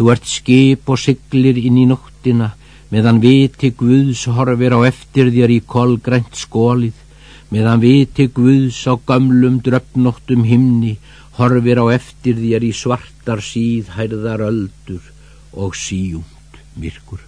Þú ert skip og siglir inn í nóttina, meðan viti Guðs horfir á eftir þér í kolgrænt skólið, meðan viti Guðs á gamlum dröfnóttum himni, horfir á eftir þér í svartar síðhærðar öldur og síjúmt myrkur.